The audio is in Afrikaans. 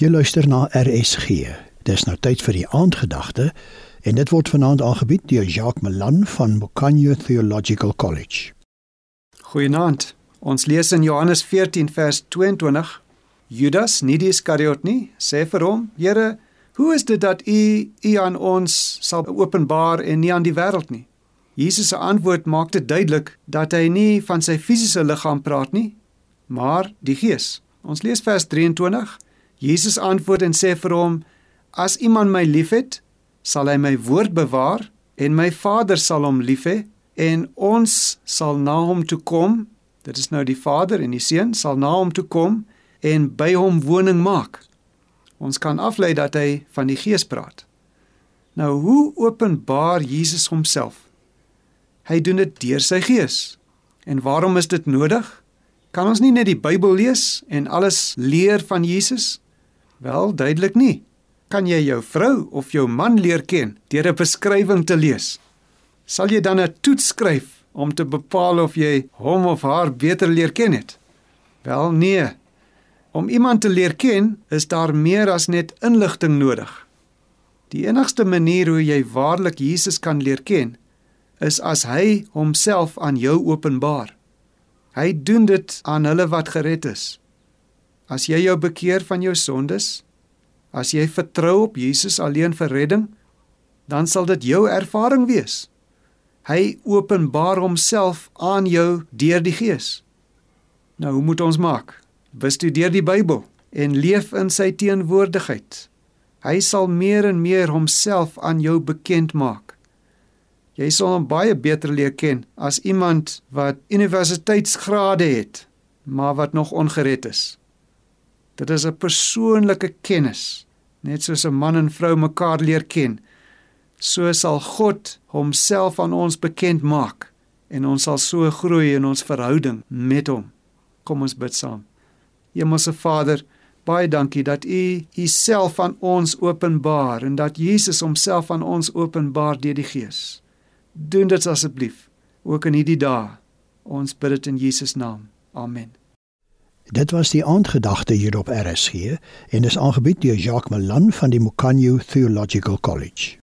Jy luister na RSG. Dis nou tyd vir die aandgedagte en dit word vanaand aangebied deur Jacques Malan van Mokanyo Theological College. Goeienaand. Ons lees in Johannes 14 vers 22. Judas, nie die Iskariot nie, sê vir hom: "Here, hoe is dit dat U U aan ons sal openbaar en nie aan die wêreld nie?" Jesus se antwoord maak dit duidelik dat hy nie van sy fisiese liggaam praat nie, maar die Gees. Ons lees vers 23. Jesus antwoord en sê vir hom: As iemand my liefhet, sal hy my woord bewaar en my Vader sal hom lief hê en ons sal na hom toe kom. Dit is nou die Vader en die Seun sal na hom toe kom en by hom woning maak. Ons kan aflei dat hy van die Gees praat. Nou hoe openbaar Jesus homself? Hy doen dit deur sy Gees. En waarom is dit nodig? Kan ons nie net die Bybel lees en alles leer van Jesus? Wel, duidelik nie. Kan jy jou vrou of jou man leer ken deur 'n beskrywing te lees? Sal jy dan 'n toets skryf om te bepaal of jy hom of haar beter leer ken het? Wel, nee. Om iemand te leer ken, is daar meer as net inligting nodig. Die enigste manier hoe jy waarlik Jesus kan leer ken, is as hy homself aan jou openbaar. Hy doen dit aan hulle wat gered is. As jy jou bekeer van jou sondes, as jy vertrou op Jesus alleen vir redding, dan sal dit jou ervaring wees. Hy openbaar homself aan jou deur die Gees. Nou, hoe moet ons maak? Bestudeer die Bybel en leef in sy teenwoordigheid. Hy sal meer en meer homself aan jou bekend maak. Jy sal hom baie beter leer ken as iemand wat universiteitsgrade het, maar wat nog ongered is. Dit is 'n persoonlike kennis, net soos 'n man en vrou mekaar leer ken. So sal God homself aan ons bekend maak en ons sal so groei in ons verhouding met hom. Kom ons bid saam. Hemelse Vader, baie dankie dat U Uself aan ons openbaar en dat Jesus homself aan ons openbaar deur die Gees. Doen dit asseblief ook in hierdie dae. Ons bid dit in Jesus naam. Amen. Dit was die aandgedagte hier op RSG en is aangebied deur Jacques Malan van die Mokanyo Theological College.